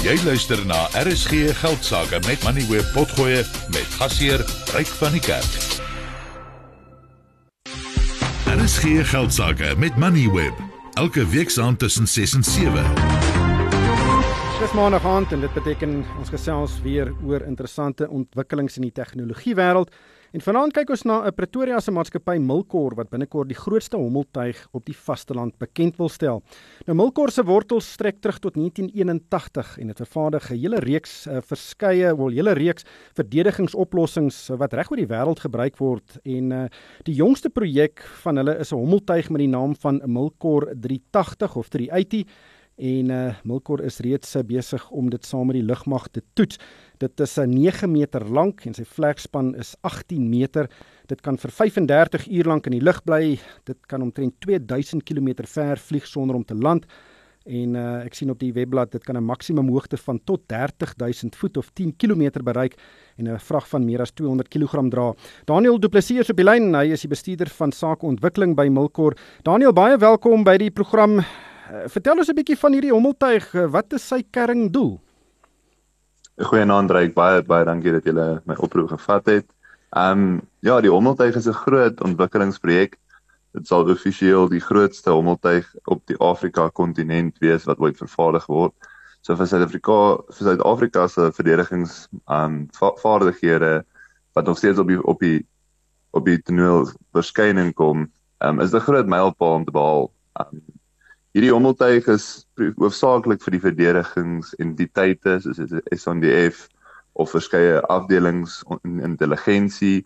Jy luister na RSG Geldsaake met Money Web Potgoe met gasheer Ryk van die Kerk. RSG Geldsaake met Money Web elke week saam tussen 6 en 7. Dis maandag aand en dit beteken ons gesels weer oor interessante ontwikkelings in die tegnologie wêreld. En vanaand kyk ons na 'n Pretoria se maatskappy Milkor wat binnekort die grootste hommeltuig op die vasteland bekend wil stel. Nou Milkor se wortels strek terug tot 1981 en dit vervaardig 'n hele reeks uh, verskeie, wel hele reeks verdedigingsoplossings wat reg oor die wêreld gebruik word en uh, die jongste projek van hulle is 'n hommeltuig met die naam van Milkor 380 of 380 en uh, Milkor is reeds uh, besig om dit saam met die lugmag te toets. Dit is uh, 9 meter lank en sy vlegspan is 18 meter. Dit kan vir 35 uur lank in die lug bly. Dit kan omtrent 2000 km ver vlieg sonder om te land. En uh, ek sien op die webblad dit kan 'n maksimum hoogte van tot 30000 voet of 10 km bereik en 'n vrag van meer as 200 kg dra. Daniel Du Plessis is op die lyn. Hy is die bestuurder van sakeontwikkeling by Milkor. Daniel, baie welkom by die program. Vertel ons 'n bietjie van hierdie hommeltuig. Uh, wat is sy kerndoel? Goeienaand Ryk, baie baie dankie dat julle my oproep gevat het. Ehm um, ja, die hommeltuig is 'n groot ontwikkelingsprojek. Dit sal offisieel die grootste hommeltuig op die Afrika kontinent wees wat ooit vervaardig word. So vir Suid-Afrika, vir Suid-Afrika se verdedigings ehm um, vaardighede wat nog steeds op die op die op die toneel verskyning kom, ehm um, is 'n groot mylpaal om te behaal. Um, Hierdie hommeltuig is hoofsaaklik vir die verdedigingsentiteite soos SANDF of verskeie afdelings in intelligensie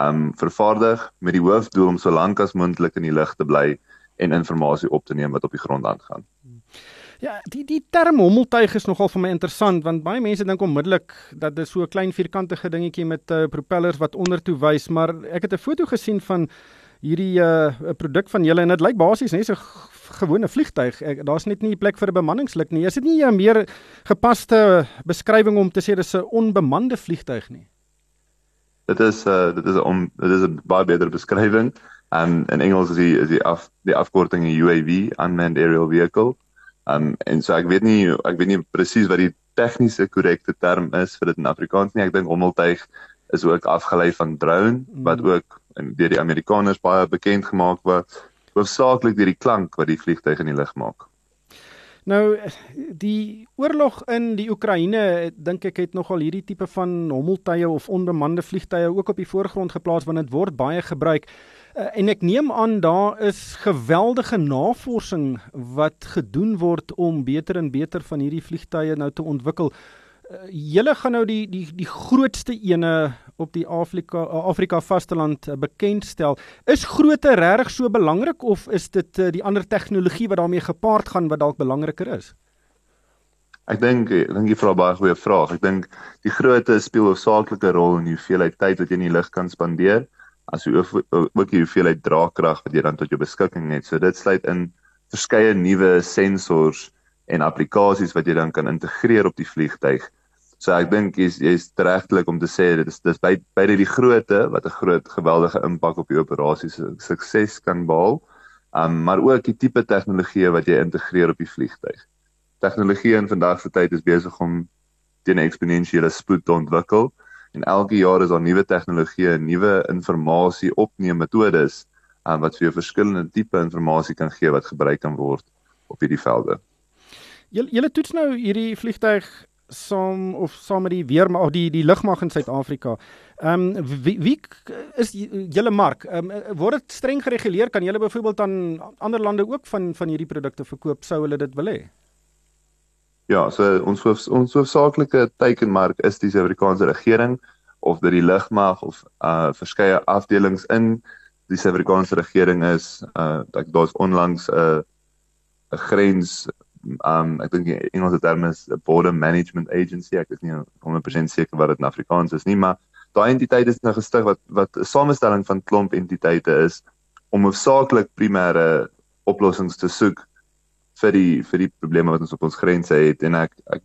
um vervaardig met die hoofdoel om so lank as moontlik in die lug te bly en inligting op te neem wat op die grond aangaan. Ja, die die term hommeltuig is nogal vir my interessant want baie mense dink onmiddellik dat dit so 'n klein vierkantige dingetjie met uh, propellers wat ondertoe wys, maar ek het 'n foto gesien van hierdie 'n uh, produk van julle en dit lyk basies net so gewone vliegtyg. Daar's net nie plek vir 'n bemanningslid nie. Is dit nie 'n meer gepaste beskrywing om te sê dis 'n onbemande vliegtyg nie? Dit is uh, dit is 'n om dit is 'n baie beter beskrywing. Um in Engels is die is die af die afkorting UAV, unmanned aerial vehicle. Um en so ek weet nie ek weet nie presies wat die tegniese korrekte term is vir dit in Afrikaans nie. Ek dink hommeltuig is ook afgelei van drone wat mm. ook deur die Amerikaners baie bekend gemaak word hoofsaaklik deur die klank wat die vliegtyg in die lug maak. Nou die oorlog in die Oekraïne dink ek het nogal hierdie tipe van hommeltuie of onbemande vliegtuie ook op die voorgrond geplaas want dit word baie gebruik. Uh, en ek neem aan daar is geweldige navorsing wat gedoen word om beter en beter van hierdie vliegtuie nou te ontwikkel. Uh, julle gaan nou die die die grootste ene op die Afrika Afrika vasteland uh, bekendstel. Is grootte regtig so belangrik of is dit uh, die ander tegnologie wat daarmee gepaard gaan wat dalk belangriker is? Ek dink ek dink jy vra baie goeie vraag. Ek dink die grootte speel 'n saaklike rol in die hoeveelheid tyd wat jy in die lug kan spandeer, as jy ook die hoeveelheid draagkrag wat jy dan tot jou beskikking het. So dit sluit in verskeie nuwe sensors en applikasies wat jy dan kan integreer op die vliegtyg So ek dink jy's jy's regtelik om te sê dit is dis by by die grootte wat 'n groot geweldige impak op die operasie se sukses kan behaal. Um maar ook die tipe tegnologie wat jy integreer op die vliegtyg. Tegnologie in vandag se tyd is besig om teen eksponensiële spoed te ontwikkel en elke jaar is daar nuwe tegnologieë, nuwe inligting opneem metodes um, wat vir jou verskillende tipe inligting kan gee wat gebruik kan word op hierdie velde. Julle toets nou hierdie vliegtyg saam of saam met die weermag of die die lugmag in Suid-Afrika. Ehm um, wie, wie is julle mark? Ehm um, word dit streng gereguleer? Kan julle byvoorbeeld aan ander lande ook van van hierdie produkte verkoop sou hulle dit wil hê? Ja, so ons hoof, ons hoofsaaklike teikenmark is die Suid-Afrikaanse regering of dit die lugmag of uh verskeie afdelings in die Suid-Afrikaanse regering is uh daar's onlangs 'n uh, 'n grens um ek dink die Engelse term is a border management agency. Ek is nie 100% seker wat dit in Afrikaans is nie, maar daai entiteit is nou gestig wat wat 'n samestelling van klomp entiteite is om hoofsaaklik primêre oplossings te soek vir die vir die probleme wat ons op ons grense het en ek, ek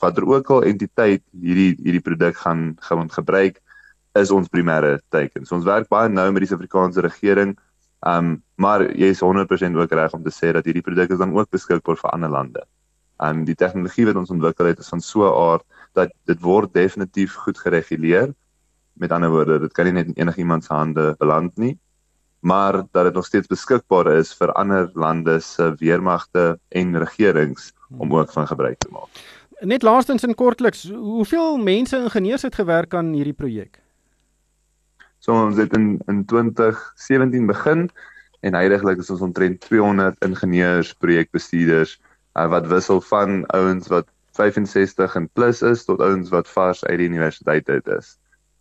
watter ook al entiteit hierdie hierdie produk gaan gaan gebruik is ons primêre teiken. So ons werk baie nou met die Suid-Afrikaanse regering Um maar jy is 100% ook reg om te sê dat hierdie produk is dan ook beskikbaar vir ander lande. En die tegnologie wat ons ontwikkel het is van so 'n aard dat dit word definitief goed gereguleer. Met ander woorde, dit kan nie net in enigiemand se hande beland nie, maar dat dit nog steeds beskikbaar is vir ander lande se weermagte en regerings om ook van gebruik te maak. Net laastens en kortliks, hoeveel mense ingenieurs het gewerk aan hierdie projek? So ons het in in 2017 begin en heidaglik is ons omtrent 200 ingenieurs, projekbestuurders uh, wat wissel van ouens wat 65 en plus is tot ouens wat vars uit die universiteit uit is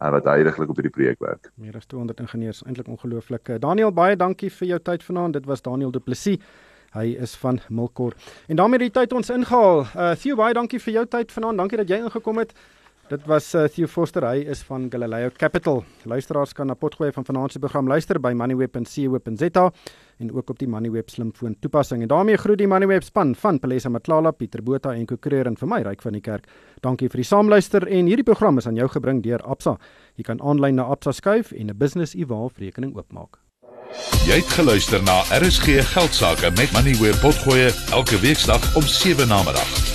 uh, wat heidaglik op hierdie projek werk. Meer as 200 ingenieurs, eintlik ongelooflik. Daniel, baie dankie vir jou tyd vanaand. Dit was Daniel Du Plessis. Hy is van Milkor. En daarmee het die tyd ons ingehaal. Uh Theo, baie dankie vir jou tyd vanaand. Dankie dat jy ingekom het. Dit was uh, Theo Foster, hy is van Galileo Capital. Luisteraars kan na potgooi van finansiële program luister by moneyweb.co.za en ook op die Moneyweb slimfoon toepassing. En daarmee groet die Moneyweb span van Pelesa Matlala, Pieter Botha en Kokreer en vir my Ryk van die Kerk. Dankie vir die saamluister en hierdie program is aan jou gebring deur Absa. Jy kan aanlyn na Absa skuif en 'n business e-wallet rekening oopmaak. Jy het geluister na RSG Geldsaake met Moneyweb potgooi elke weeksdag om 7 na middag.